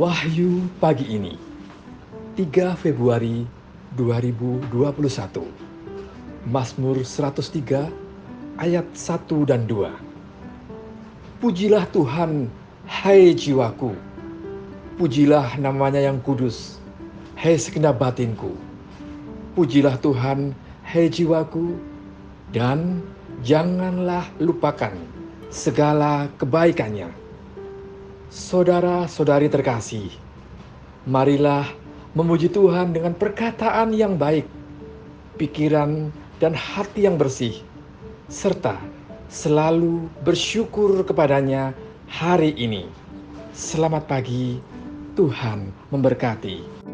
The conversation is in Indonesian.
Wahyu pagi ini 3 Februari 2021 Mazmur 103 ayat 1 dan 2 Pujilah Tuhan hai jiwaku. Pujilah namanya yang kudus hai segenap batinku. Pujilah Tuhan hai jiwaku dan janganlah lupakan segala kebaikannya Saudara-saudari terkasih, marilah memuji Tuhan dengan perkataan yang baik, pikiran dan hati yang bersih, serta selalu bersyukur kepadanya hari ini. Selamat pagi, Tuhan memberkati.